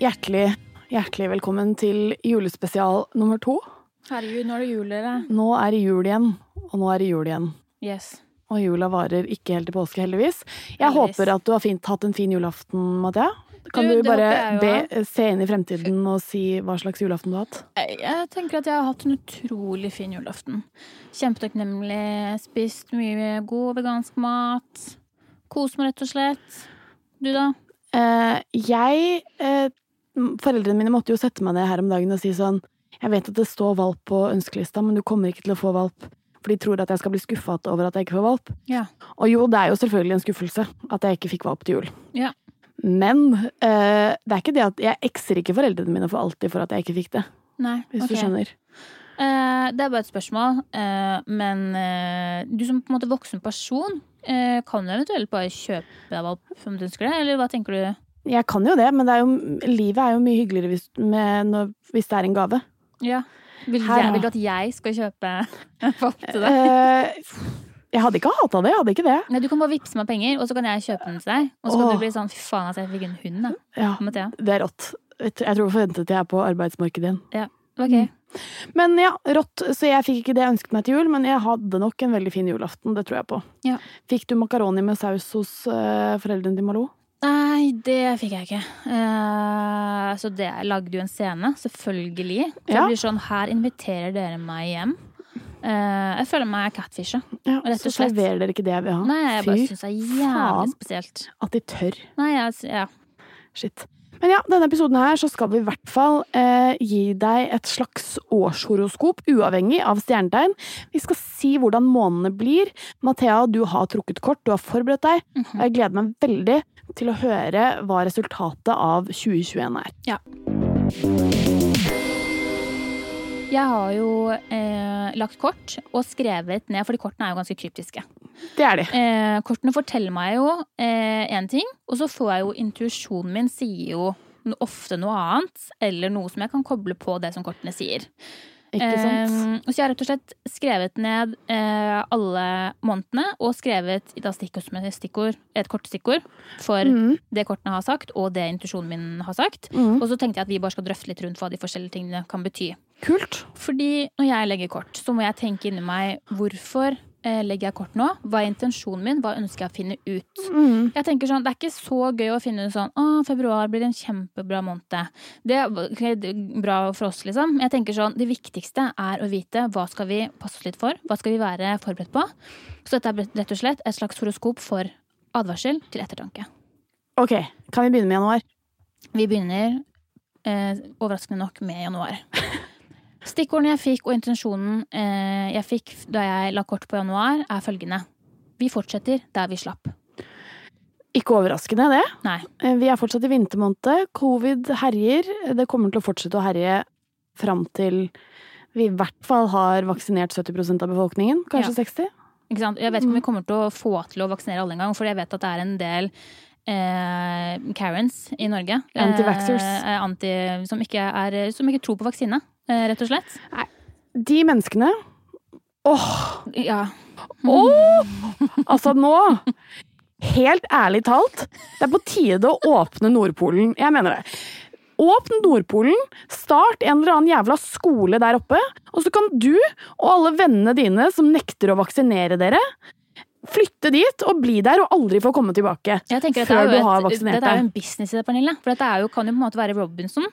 Hjertelig, hjertelig velkommen til julespesial nummer to. Herregud, nå er det jul, dere. Nå er det jul igjen, og nå er det jul igjen. Yes. Og jula varer ikke helt til påske, heldigvis. Jeg Heldigvis. håper at du har fint, hatt en fin julaften, Mathea. Kan Du, du, bare be, se inn i fremtiden og si hva slags julaften du har hatt? Jeg, tenker at jeg har hatt en utrolig fin julaften. Kjempetakknemlig. Spist mye god vegansk mat. Kos meg, rett og slett. Du, da? Eh, jeg eh, Foreldrene mine måtte jo sette meg ned her om dagen og si sånn Jeg vet at det står valp på ønskelista, men du kommer ikke til å få valp. For de tror at jeg skal bli skuffa over at jeg ikke får valp. Ja. Og jo, det er jo selvfølgelig en skuffelse at jeg ikke fikk valp til jul. Ja. Men eh, det er ikke det at jeg ekser ikke foreldrene mine for alltid for at jeg ikke fikk det. Nei, Hvis okay. du skjønner. Eh, det er bare et spørsmål. eh, men eh, du som på en måte voksen person, eh, kan du eventuelt bare kjøpe deg valp om du ønsker det? Eller hva tenker du? Jeg kan jo det, men det er jo, livet er jo mye hyggeligere hvis, med, når, hvis det er en gave. Ja. Vil, jeg, vil du at jeg skal kjøpe valp til deg? Jeg hadde ikke hata det, jeg hadde ikke det. Nei, Du kan bare vippse meg penger, og så kan jeg kjøpe den til deg. Og så kan Åh. du bli sånn fy faen at jeg fikk en hund, da. Ja, Mathea. det er rått. Jeg tror- jeg forventet jeg er på arbeidsmarkedet igjen. Ok. Men ja, rått. Så jeg fikk ikke det jeg ønsket meg til jul, men jeg hadde nok en veldig fin julaften. Det tror jeg på. Ja. Fikk du makaroni med saus hos eh, foreldrene til Malou? Nei, det fikk jeg ikke. Eh, så det jeg lagde jo en scene, selvfølgelig. Så Ja. det blir sånn her inviterer dere meg hjem. Eh, jeg føler meg catfisha. Ja, og så serverer dere ikke det jeg vil ha. Nei, jeg bare Fy syns det er jævlig faen. spesielt. at de tør. Nei, jeg, ja. Shit. Men ja, denne episoden her så skal vi i hvert fall eh, gi deg et slags årshoroskop, uavhengig av stjernetegn. Vi skal si hvordan månedene blir. Mathea, du har trukket kort, du har forberedt deg. Mm Og jeg gleder meg veldig til å høre hva resultatet av 2021 er. Jeg har jo eh, lagt kort og skrevet ned, fordi kortene er jo ganske kryptiske. Det er de. Eh, kortene forteller meg jo én ting, og så får jeg jo intuisjonen min sier jo ofte noe annet, eller noe som jeg kan koble på det som kortene sier. Ikke sant? Eh, så jeg har rett og slett skrevet ned eh, alle månedene, og skrevet da stikkord som et stikkord, et kort stikkord for Mm, det kortene har sagt, og det intuisjonen min har sagt. mm. Og så tenkte jeg at vi bare skal drøfte litt rundt hva de forskjellige tingene kan bety. Kult. Fordi når jeg legger kort, så må jeg tenke inni meg hvorfor eh, legger jeg kort nå? Hva er intensjonen min? Hva ønsker jeg å finne ut? Mm. Jeg tenker sånn, Det er ikke så gøy å finne ut sånn Å, februar blir en kjempebra måned. Det er okay, bra for oss, liksom. Jeg tenker sånn, Det viktigste er å vite hva skal vi passe oss litt for. Hva skal vi være forberedt på? Så dette er rett og slett et slags horoskop for advarsel til ettertanke. Ok, kan vi begynne med januar? Vi begynner eh, overraskende nok med januar. Stikkordene jeg fikk og intensjonen eh, jeg fikk da jeg la kort på januar, er følgende. Vi fortsetter der vi slapp. Ikke overraskende, det. Nei. Eh, Vi er fortsatt i vintermåned. Covid herjer. Det kommer til å fortsette å herje fram til vi i hvert fall har vaksinert 70% av befolkningen. Kanskje 60? Ikke sant? Jeg vet ikke om vi kommer til å få til å vaksinere alle engang, for jeg vet at det er en del eh, Karens i Norge. Anti-vaxxers. Eh, anti, som, ikke er, som ikke tror på vaksine, eh, rett og slett. Nei, De menneskene Åh! Ja. Åh! Altså, nå Helt ærlig talt, det er på tide å åpne Nordpolen. Jeg mener det. Åpne Nordpolen, start en eller annen jævla skole der oppe, og så kan du og alle vennene dine som nekter å vaksinere dere, flytte dit og bli der og aldri få komme tilbake. Jeg Før du har vaksinert deg. dette er jo en business i det, Pernille. For dette er jo, kan jo på en måte være Robinson.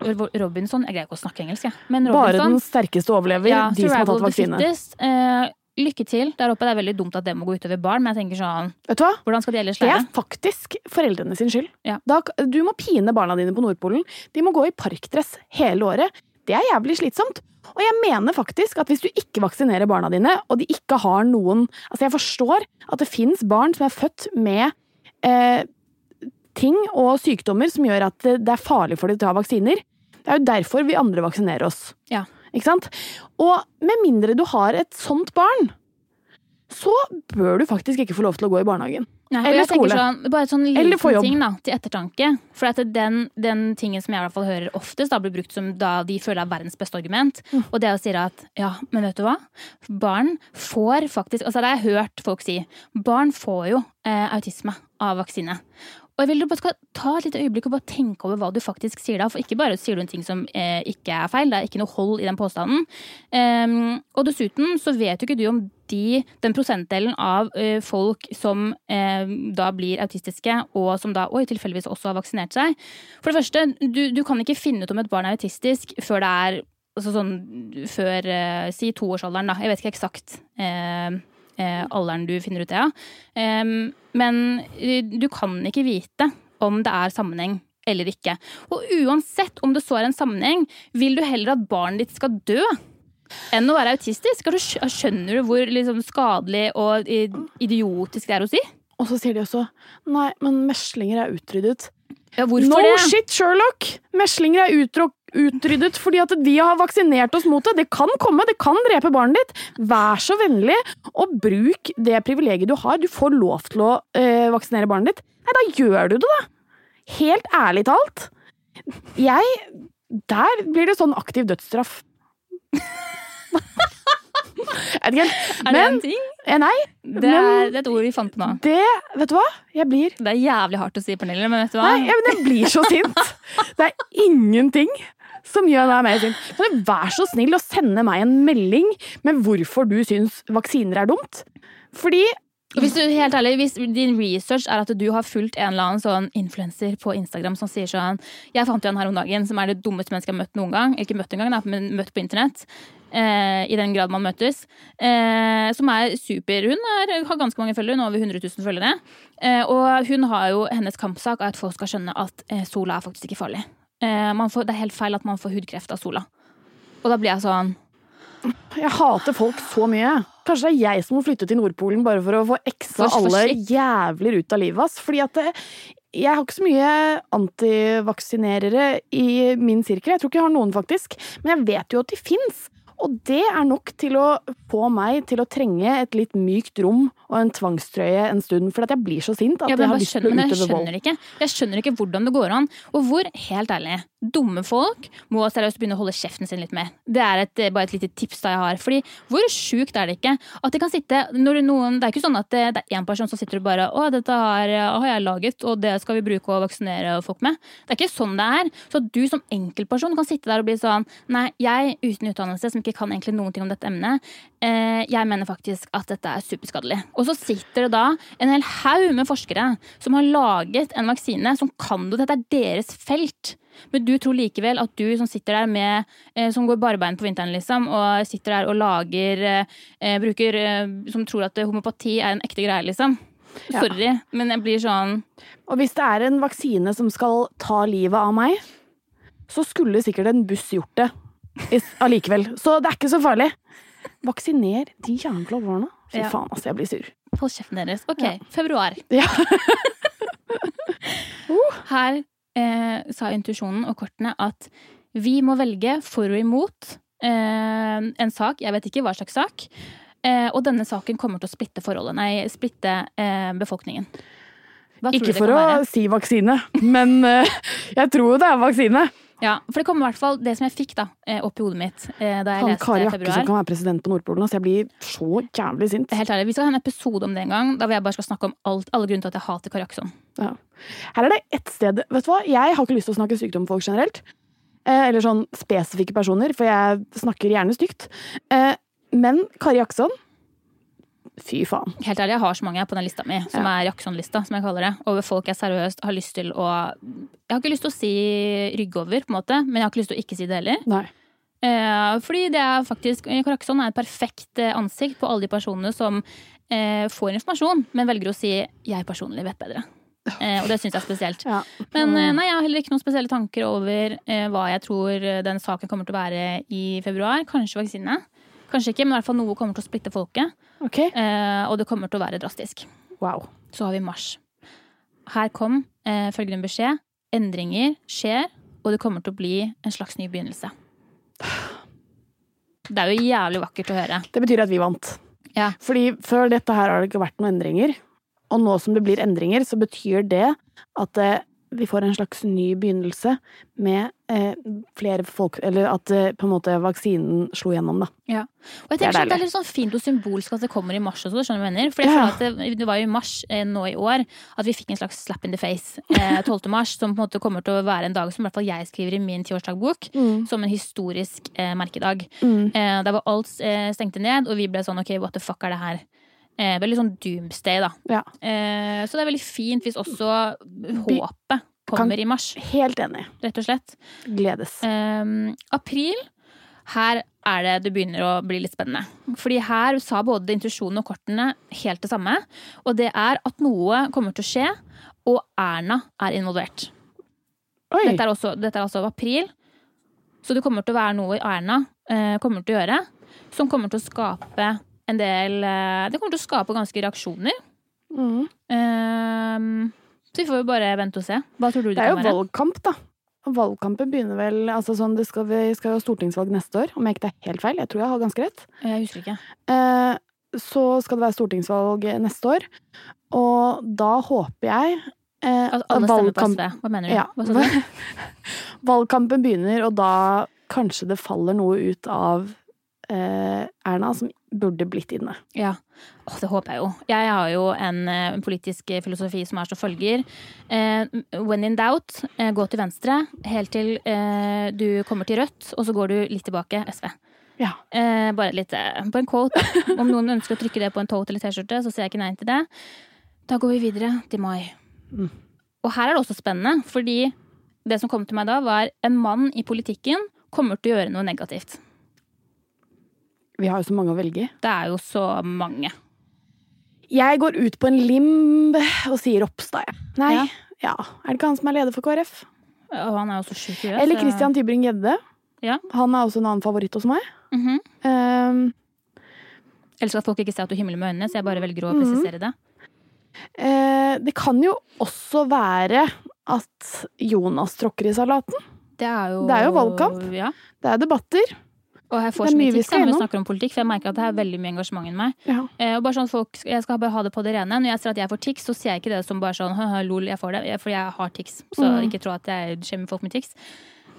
Robinson, Jeg greier ikke å snakke engelsk, jeg. Men Bare den sterkeste overlever, ja, de som har tatt vaksine. Eh, lykke til der oppe. Det er veldig dumt at det må gå utover barn, men jeg tenker sånn Vet du hva? Hvordan skal de ellers Det er faktisk foreldrene sin skyld. Ja. Da, du må pine barna dine på Nordpolen. De må gå i parkdress hele året. Det er jævlig slitsomt. Og jeg mener faktisk at hvis du ikke vaksinerer barna dine, og de ikke har noen Altså, jeg forstår at det fins barn som er født med eh, ting og sykdommer som gjør at det, er farlig for dem å ha vaksiner. Det er jo derfor vi andre vaksinerer oss. Ja. Ikke sant? Og med mindre du har et sånt barn, så bør du faktisk ikke få lov til å gå i barnehagen. Nei, Eller skole. Sånn, bare sånn liten jobb. ting da, til ettertanke. For at den, den tingen som jeg i hvert fall hører oftest, da blir brukt som da de føler er verdens beste argument. Mm. Og det å si at ja, men vet du hva? Barn får faktisk Altså det har jeg hørt folk si. Barn får jo eh, autisme av vaksine. Og jeg vil du bare skal ta et lite øyeblikk og bare tenke over hva du faktisk sier da. For ikke bare sier du en ting som eh, ikke er feil, det er ikke noe hold i den påstanden. Um, og dessuten så vet jo ikke du om de, den prosentdelen av uh, folk som uh, da blir autistiske, og som da oi, tilfeldigvis også har vaksinert seg. For det første, du, du kan ikke finne ut om et barn er autistisk før det er altså sånn før uh, si toårsalderen, da. Jeg vet ikke eksakt eh, alderen du finner ut det av. Men eh, du kan ikke vite om det er sammenheng eller ikke. Og uansett om det så er en sammenheng, vil du heller at barnet ditt skal dø enn å være autistisk? Skjønner du hvor liksom, skadelig og eh, idiotisk det er å si? Og så sier de også nei, men meslinger er utryddet. Ja, no det? shit, Sherlock! Meslinger er utro- utryddet fordi at vi har vaksinert oss mot det. Det kan komme, det kan drepe barnet ditt. Vær så vennlig og bruk det privilegiet du har. Du får lov til å øh, vaksinere barnet ditt. Nei, da gjør du det, da! Helt ærlig talt. Jeg Der blir det sånn aktiv dødsstraff. Ikke. Er det Men en ting? eh, Nei, Det er, det er et ord vi fant på nå. det Vet du hva? Jeg blir Det er jævlig hardt å si, Pernille, men vet du hva? Nei, jeg, men jeg blir så sint. Det er ingenting som gjør meg mer sint. Kan du være så snill å sende meg en melding med hvorfor du syns vaksiner er dumt? Fordi Hvis du, helt ærlig, hvis din research er at du har fulgt en eller annen sånn influenser på Instagram som sier sånn Jeg fant jo en her om dagen som er det dummeste mennesket jeg har møtt noen gang. Ikke møtt engang, men møtt på internett. Eh, I den grad man møtes. Eh, som er super. Hun er, har ganske mange følgere, hun har over 100 000 følgere. Eh, og hun har jo hennes kampsak er at folk skal skjønne at eh, sola er faktisk ikke farlig. Eh, man får, det er helt feil at man får hudkreft av sola. Og da blir jeg sånn jeg hater folk så mye. Kanskje det er jeg som må flytte til Nordpolen bare for å få eksa alle jævler ut av livet hans. Fordi at det, jeg har ikke så mye antivaksinerere i min sirkel. Jeg tror ikke jeg har noen, faktisk. Men jeg vet jo at de fins. Og det er nok til å få meg til å trenge et litt mykt rom og en tvangstrøye en stund. For at jeg blir så sint at Ja, jeg har lyst til å jeg utøve vold. skjønner ikke Jeg skjønner ikke hvordan det går an. Og hvor, helt ærlig, dumme folk må seriøst begynne å holde kjeften sin litt mer. Det er et, bare et lite tips da jeg har. Fordi hvor sjukt er det ikke at det kan sitte når noen Det er ikke sånn at det, det er én person som sitter og bare Å, dette har, har jeg laget, og det skal vi bruke å vaksinere folk med. Det er ikke sånn det er. Så at du som enkeltperson kan sitte der og bli sånn Nei, jeg uten utdannelse, som ikke kan egentlig noen ting om dette emnet, eh, jeg mener faktisk at dette er superskadelig. Og så sitter det da en hel haug med forskere som har laget en vaksine som kan det. Dette er deres felt. Men du tror likevel at du som sitter der med eh, Som går barbeint på vinteren, liksom, og sitter der og lager eh, Bruker eh, Som tror at homopati er en ekte greie, liksom. Ja. Sorry, men jeg blir sånn Og hvis det er en vaksine som skal ta livet av meg, så skulle sikkert en buss gjort det allikevel. Så det er ikke så farlig. Vaksiner de jævla barna. Fy Ja. faen, altså, jeg blir sur. Hold kjeften deres. Ok, Ja. februar. Ja. Her eh, sa intuisjonen og kortene at vi må velge for og imot eh, en sak. Jeg vet ikke hva slags sak. Eh, og denne saken kommer til å splitte forholdet, nei, splitte eh, befolkningen. Ikke for å være? si vaksine, men eh, jeg tror jo det er vaksine. Ja, for det kom i hvert fall det som jeg fikk da, eh, opp i hodet mitt eh, da jeg Han leste Kari februar. som kan være president på Nordpolen. Altså, jeg blir så jævlig sint. Helt ærlig, Vi skal ha en episode om det en gang, da vil jeg bare skal snakke om alt, alle grunner til at jeg hater Kari Akson. Ja. Her er det ett sted Vet du hva, jeg har ikke lyst til å snakke stygt om folk generelt. Eh, eller sånn spesifikke personer, for jeg snakker gjerne stygt. Men Kari Jakkesson Fy faen. Helt ærlig, jeg har så mange på den lista mi, som Ja. er Jackson-lista, som jeg kaller det. Over folk jeg seriøst har lyst til å Jeg har ikke lyst til å si rygge over, på en måte, men jeg har ikke lyst til å ikke si det heller. Nei. Eh, fordi det er faktisk Jackson er et perfekt eh, ansikt på alle de personene som eh, får informasjon, men velger å si 'jeg personlig vet bedre'. Eh, og det syns jeg er spesielt. Ja. Men eh, nei, jeg har heller ikke noen spesielle tanker over eh, hva jeg tror eh, den saken kommer til å være i februar. Kanskje vaksine. Kanskje ikke, men i hvert fall noe kommer til å splitte folket. Ok. Eh, og det kommer til å være drastisk. Wow. Så har vi mars. Her kom eh, følgende beskjed. Endringer skjer, og det kommer til å bli en slags ny begynnelse. Det er jo jævlig vakkert å høre. Det betyr at vi vant. Ja. Fordi før dette her har det ikke vært noen endringer. Og nå som det blir endringer, så betyr det at eh, vi får en slags ny begynnelse med eh, flere folk Eller at eh, på en måte vaksinen slo gjennom, da. Ja. Og jeg Det er tenker sånn, det er litt sånn fint og symbolsk at det kommer i mars også, skjønner du hva jeg mener? For jeg Ja. at det, det var jo i mars eh, nå i år at vi fikk en slags slap in the face eh, 12. mars, som på en måte kommer til å være en dag som i hvert fall jeg skriver i min tiårsdagbok, som en historisk eh, merkedag. Mm. Eh, der var alt eh, stengte ned, og vi ble sånn ok, what the fuck er det her? Eh, veldig sånn doomsday, da. Ja. Eh, så det er veldig fint hvis også håpet kommer i mars, Helt enig. rett og slett. Gledes. Eh, april, her er det det begynner å bli litt spennende. Fordi her sa både intuisjonen og kortene helt det samme. Og det er at noe kommer til å skje, og Erna er involvert. Oi! Dette er, også, dette er også april. Så det kommer til å være noe Erna eh, kommer til å gjøre, som kommer til å skape en del eh, Det kommer til å skape ganske reaksjoner. Mm. Um, så vi får jo bare vente og se. Hva tror du det, Det er jo valgkamp, da. Valgkampen begynner vel altså sånn, det skal, Vi skal jo ha stortingsvalg neste år, om jeg ikke tar helt feil. Jeg tror jeg har ganske rett. Jeg husker ikke. Uh, så skal det være stortingsvalg neste år. Og da håper jeg uh, At alle stemmer på SV. Hva mener du? Ja. Hva sa du? Valgkampen begynner, og da kanskje det faller noe ut av eh, Erna som burde blitt inne. Ja, oh, det håper jeg jo. Jeg har jo en, en politisk filosofi som er som følger. Eh, when in doubt, eh, gå til venstre helt til eh, du kommer til rødt, og så går du litt tilbake, SV. Ja. Eh, bare litt eh, på en quote. Om noen ønsker å trykke det på en tote eller T-skjorte, så sier jeg ikke nei til det. Da går vi videre til mai. Mm. Og her er det også spennende, fordi det som kom til meg da, var en mann i politikken kommer til å gjøre noe negativt. Vi har jo så mange å velge i. Det er jo så mange. Jeg går ut på en limb og sier Ropstad, jeg. Nei. Ja. Ja. Er det ikke han som er leder for KrF? Og han er jo så sjuk i det. Eller Christian Tybring-Gjedde. Ja. Han er også en annen favoritt hos meg. Mhm. Um, Elsker at folk ikke ser at du himler med øynene, så jeg bare velger å Mhm. presisere det. eh, det kan jo også være at Jonas tråkker i salaten. Det er jo, Det er jo valgkamp. Ja. Det er debatter. Og jeg får så mye tips når vi snakker om politikk, for jeg merker at det er veldig mye engasjement i meg. Ja. Eh, og bare sånn folk, Jeg skal bare ha det på det rene. Når jeg ser at jeg får tics, så ser jeg ikke det som bare sånn «Haha, lol, jeg får det. For jeg har tics. Så Mm. ikke tro at jeg skjemmer folk med tics.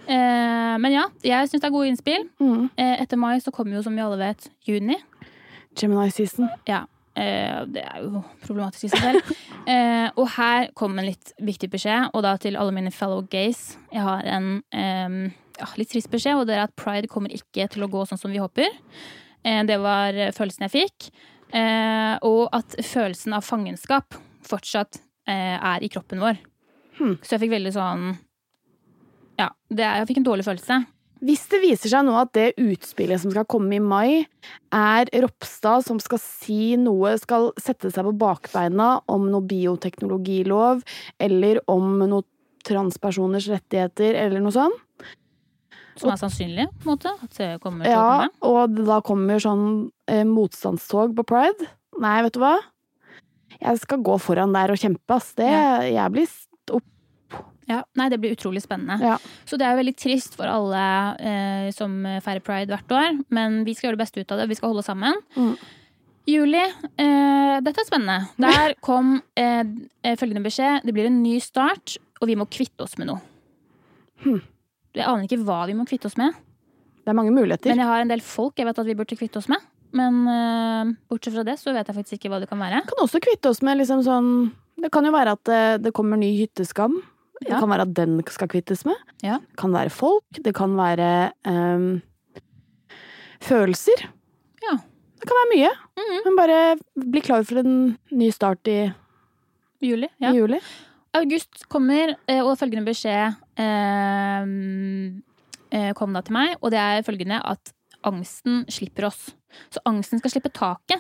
Eh, men ja, jeg syns det er gode innspill. Mm. Eh, etter mai så kommer jo, som vi alle vet, juni. Gemini season. Ja. Eh, det er jo problematisk i seg selv. Eh, og her kom en litt viktig beskjed, og da til alle mine fellow gays. Jeg har en eh, ja, litt trist beskjed, og det er at pride kommer ikke til å gå sånn som vi håper. Eh, det var følelsen jeg fikk. Eh, og at følelsen av fangenskap fortsatt eh, er i kroppen vår. Hmm. Så jeg fikk veldig sånn Ja, det jeg fikk en dårlig følelse. Hvis det viser seg nå at det utspillet som skal komme i mai, er Ropstad som skal si noe, skal sette seg på bakbeina om noe bioteknologilov, eller om noe transpersoners rettigheter, eller noe sånt. Som er sannsynlig, på en måte. At det kommer til å Ja, komme. og da kommer sånn eh, motstandstog på pride. Nei, vet du hva? Jeg skal gå foran der og kjempe, ass. Det, Jeg blir opp. Ja, nei, det blir utrolig spennende. Ja. Så det er jo veldig trist for alle eh, som feirer pride hvert år, men vi skal gjøre det beste ut av det. Vi skal holde sammen. Mm. Juli, eh, dette er spennende. Der kom eh, følgende beskjed. Det blir en ny start, og vi må kvitte oss med noe. Hmm. Jeg aner ikke hva vi må kvitte oss med, Det er mange muligheter. men jeg har en del folk jeg vet at vi burde kvitte oss med. Men uh, bortsett fra det så vet jeg faktisk ikke hva det kan være. kan også kvitte oss med liksom sånn Det kan jo være at det, det kommer ny hytteskam. Det kan være at den skal kvittes med. Ja. Det kan være folk. Det kan være um, følelser. Ja. Det kan være mye. Mhm. Men bare bli klar for en ny start i, Juli. Ja. i juli. August kommer, eh, og følgende beskjed eh, eh, kom da til meg, og det er følgende at angsten slipper oss. Så angsten skal slippe taket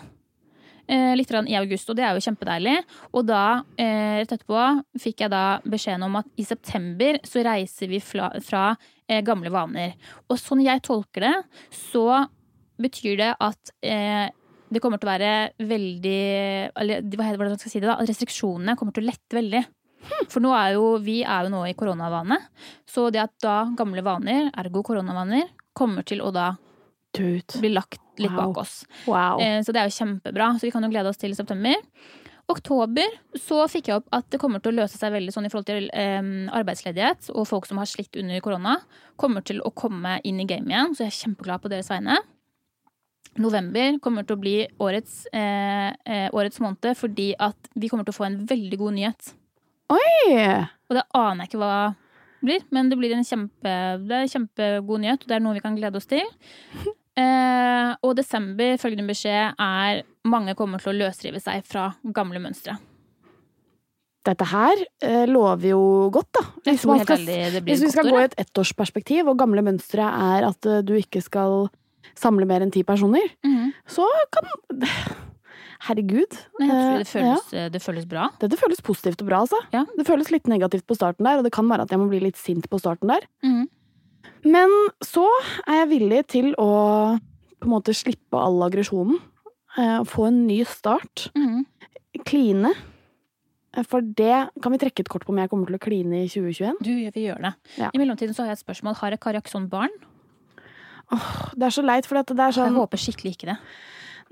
eh, litt i august, og det er jo kjempedeilig. Og da, eh, rett etterpå, fikk jeg da beskjeden om at i september så reiser vi fra, fra eh, gamle vaner. Og sånn jeg tolker det, så betyr det at det kommer til å være veldig Eller hva heter hvordan skal jeg si det da? At restriksjonene kommer til å lette veldig. For nå er jo, vi er jo nå i koronavane. Så det at da gamle vaner, ergo koronavaner, kommer til å da Tut. bli lagt litt Wow. bak oss. Wow. Eh, Så det er jo kjempebra. Så vi kan jo glede oss til september. Oktober så fikk jeg opp at det kommer til å løse seg veldig sånn i forhold til eh, arbeidsledighet og folk som har slitt under korona, kommer til å komme inn i gamet igjen, så jeg er kjempeglad på deres vegne. November kommer til å bli årets, eh, eh, årets måned fordi at vi kommer til å få en veldig god nyhet. Oi! Og det aner jeg ikke hva blir, men det blir en kjempe, det kjempegod nyhet, og det er noe vi kan glede oss til. Eh, og desember, følgende beskjed, er mange kommer til å løsrive seg fra gamle mønstre. Dette her eh, lover jo godt, da. Hvis, man skal, hvis vi skal gå i et ettårsperspektiv, og gamle mønstre er at eh, du ikke skal samle mer enn ti personer, mm -hmm. så kan Herregud. Jeg tror det føles, føles, det føles bra. Dette føles positivt og bra, altså. Ja. Det føles litt negativt på starten der, og det kan være at jeg må bli litt sint på starten der. Mm. Men så er jeg villig til å på en måte slippe all aggresjonen. eh, Få en ny start. Mm. Kline. Eh, For det kan vi trekke et kort på om jeg kommer til å kline i 2021. Du, vi gjør det. Ja. I mellomtiden så har jeg et spørsmål. Har Kari Jackson barn? Det er så leit, for det er Jeg sånn håper skikkelig ikke det.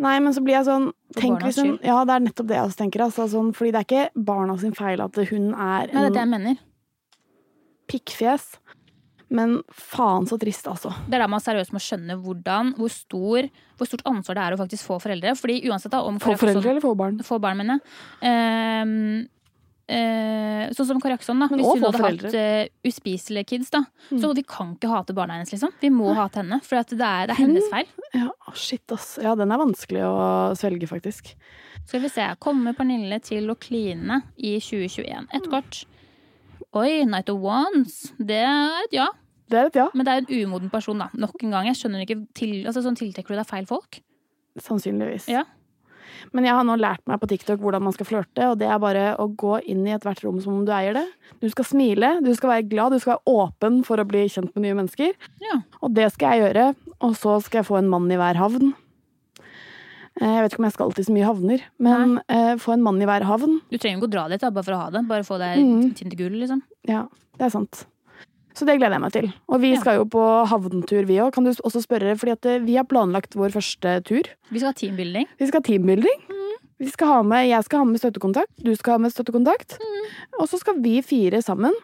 Nei, men så blir jeg sånn Tenk hvis hun. Ja, det er nettopp det jeg også tenker. Altså, sånn, fordi det er ikke barna sin feil at hun er Nei, det er det en jeg mener. pikkfjes. Men faen så trist, altså. Det er da man seriøst må skjønne hvordan, hvor, stor, hvor stort ansvar det er å faktisk få foreldre. Fordi uansett da, om Få foreldre eller få barn? Få barn, mener jeg. Ehm, eh, sånn som Kari Jackson, da. Hvis hun hadde foreldre. hatt uh, uspiselige kids, da. Mm. Så vi kan ikke hate barna hennes, liksom. Vi må hate henne. For at det, er, det er hennes feil. Ja, shit, ass. Ja, den er vanskelig å svelge, faktisk. Skal vi se. Kommer Pernille til å kline i 2021? Et kort. Oi, Night of Wands. Det er et ja. Det er et ja. Men det er en umoden person, da. Nok en gang. Jeg skjønner ikke til, altså, sånn Tiltrekker du deg feil folk? Sannsynligvis. Ja. Men jeg har nå lært meg på TikTok hvordan man skal flørte, og det er bare å gå inn i ethvert rom som om du eier det. Du skal smile, du skal være glad, du skal være åpen for å bli kjent med nye mennesker. Ja. Og det skal jeg gjøre, og så skal jeg få en mann i hver havn. Eh, Jeg vet ikke om jeg skal til så mye havner, men uh, få en mann i hver havn. Du trenger ikke å dra dit bare for å ha det. Bare få deg Mm. Tinder-gull, liksom. Ja, det er sant. Så det gleder jeg meg til. Og vi skal jo på havntur, vi òg. Kan du også spørre, fordi eh, vi har planlagt vår første tur. Vi skal ha teambuilding. Vi skal ha teambuilding. Vi skal ha med, jeg skal ha med støttekontakt, du skal ha med støttekontakt. Og så skal vi fire sammen.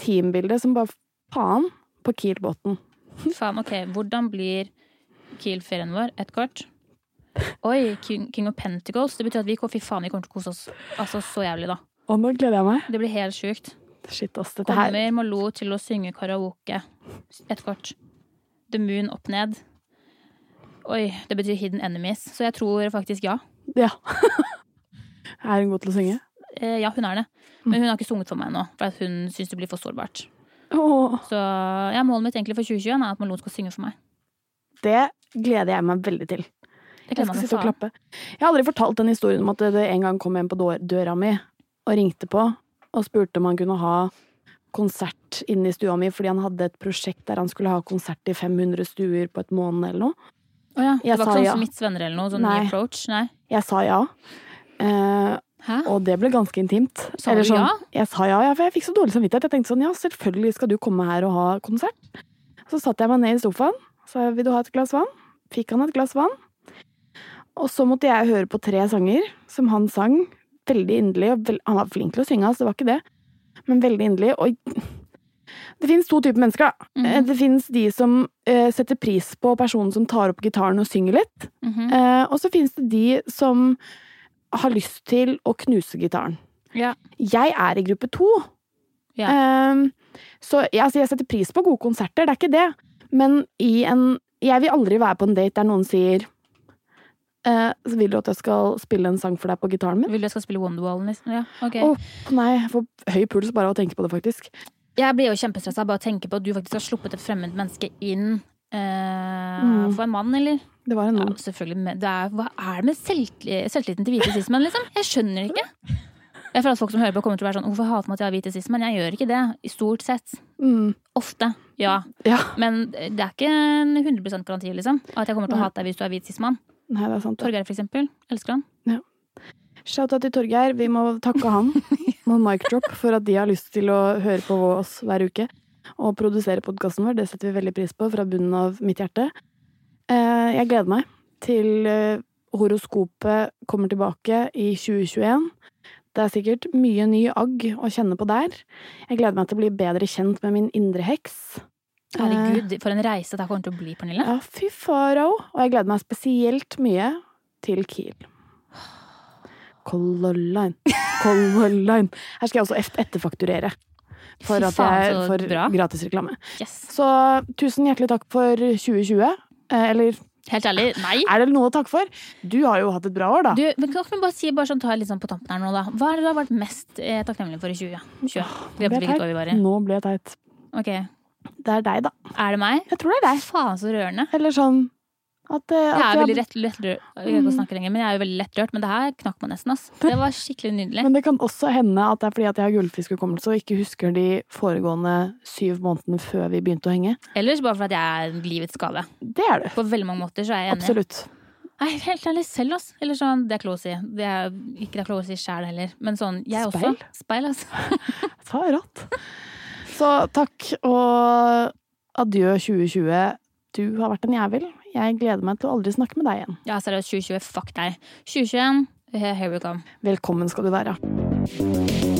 Teambilde som bare faen på Kiel-båten. Faen, ok. Hvordan blir Kiel-ferien vår? Et kort. Oi, King, King of Pentacles. Det betyr at vi, fy faen, vi kommer til å kose oss altså, så jævlig, da. Og nå gleder jeg meg. Det blir helt sjukt. Shit, ass. Dette her Kommer Malou til å synge karaoke. Et kort. The Moon opp ned. Oi, det betyr Hidden Enemies. Så jeg tror faktisk ja. Ja. er hun god til å synge? Eh, ja, hun er det. Men hun har ikke sunget for meg ennå, for hun syns det blir for sårbart. Åh, Så ja, målet mitt egentlig for 2021 er at Malou skal synge for meg. det gleder jeg meg veldig til. Det Jeg skal sitte og klappe. Jeg har aldri fortalt den historien om at det en gang kom en på døra mi og ringte på og spurte om han kunne ha konsert inne i stua mi fordi han hadde et prosjekt der han skulle ha konsert i 500 stuer på et måned eller noe. Å ja, det Jeg var ikke sånn ja. som Smiths venner eller noe? Sånn Nei. ny approach? Nei. Jeg sa ja. Eh, Hæ? og det ble ganske intimt. Sa Eller du sånn, ja? Jeg sa ja, ja, for jeg fikk så dårlig samvittighet. Jeg tenkte sånn, ja, selvfølgelig skal du komme her og ha konsert. Så satte jeg meg ned i sofaen, sa vil du ha et glass vann? Fikk han et glass vann. Og så måtte jeg høre på tre sanger som han sang veldig inderlig. Og vel, han var flink til å synge, altså, det var ikke det. Men veldig inderlig. Og det finnes to typer mennesker. Mhm. Eh, Det finnes de som eh, setter pris på personen som tar opp gitaren og synger litt. Mhm. Eh, og så finnes det de som har lyst til å knuse gitaren. Ja. Jeg er i gruppe to. Ja. Eh, så jeg, altså, jeg setter pris på gode konserter, det er ikke det. Men i en Jeg vil aldri være på en date der noen sier eh, så vil du at jeg skal spille en sang for deg på gitaren min? Vil du jeg skal spille Wonderwall? Liksom? Ja, ok. Oh, nei, jeg får høy puls bare av å tenke på det, faktisk. Jeg blir jo kjempestressa bare å tenke på at du faktisk har sluppet et fremmed menneske inn eh, Mm. for en mann, eller? Det var en Ja, mann. selvfølgelig. men Det er, hva er det med selvtilliten til hvite cis-menn, liksom? Jeg skjønner ikke. Jeg føler at folk som hører på, kommer til å være sånn Hvorfor hater man at jeg har hvite cis-menn? Jeg gjør ikke det. I stort sett. Mm, Ofte. Ja. ja. Men det er ikke en 100% garanti, liksom. At jeg kommer til å hate deg hvis du er hvit cis-mann. Nei, det er sant. Torgeir, for eksempel. Elsker han. Shout-out til Torgeir. Vi må takke han med Mic Drop for at de har lyst til å høre på oss hver uke og produsere podkasten vår. Det setter vi veldig pris på fra bunnen av mitt hjerte. Eh, Jeg gleder meg til eh, horoskopet kommer tilbake i 2021. Det er sikkert mye ny agg å kjenne på der. Jeg gleder meg til å bli bedre kjent med min indre heks. Herregud, for en reise det kommer til å bli, Pernille. Ja, fy farao. Og jeg gleder meg spesielt mye til Kiel. Color Line. Color Line. Her skal jeg også etterfakturere. For at jeg for gratisreklame. Yes. Så tusen hjertelig takk for 2020. Eh, Eller Helt ærlig, nei. er det noe å takke for? Du har jo hatt et bra år, da. Du, men kan du bare si bare sånn, ta litt sånn på tampen her nå, da. Hva er det du har vært mest eh, takknemlig for i 2020? Nå ble jeg hvilket år vi var i. teit. Nå ble jeg teit. Ok. Det er deg, da. Er det meg? Jeg tror det er deg. Faen, så rørende. Eller sånn at, eh, at Jeg er veldig jeg- lett, rørt. Jeg kan ikke snakke lenger, men jeg er jo veldig lettrørt. Men det her knakk meg nesten, ass. Det var skikkelig nydelig. Men det kan også hende at det er fordi at jeg har gullfiskhukommelse og ikke husker de foregående syv månedene før vi begynte å henge. Ellers bare for at jeg er livets gave. Det er du. På veldig mange måter så er jeg enig. Absolutt. Nei, helt ærlig selv, ass. Eller sånn, det er lov å si. Det er ikke det er lov å si sjæl heller. Men sånn, jeg også. Speil? Speil, altså. Ta rått. Så takk og adjø 2020. Du har vært en jævel. Jeg gleder meg til å aldri snakke med deg igjen. Ja, seriøst, 2020, fuck deg. 2021, here we come. Velkommen skal du være.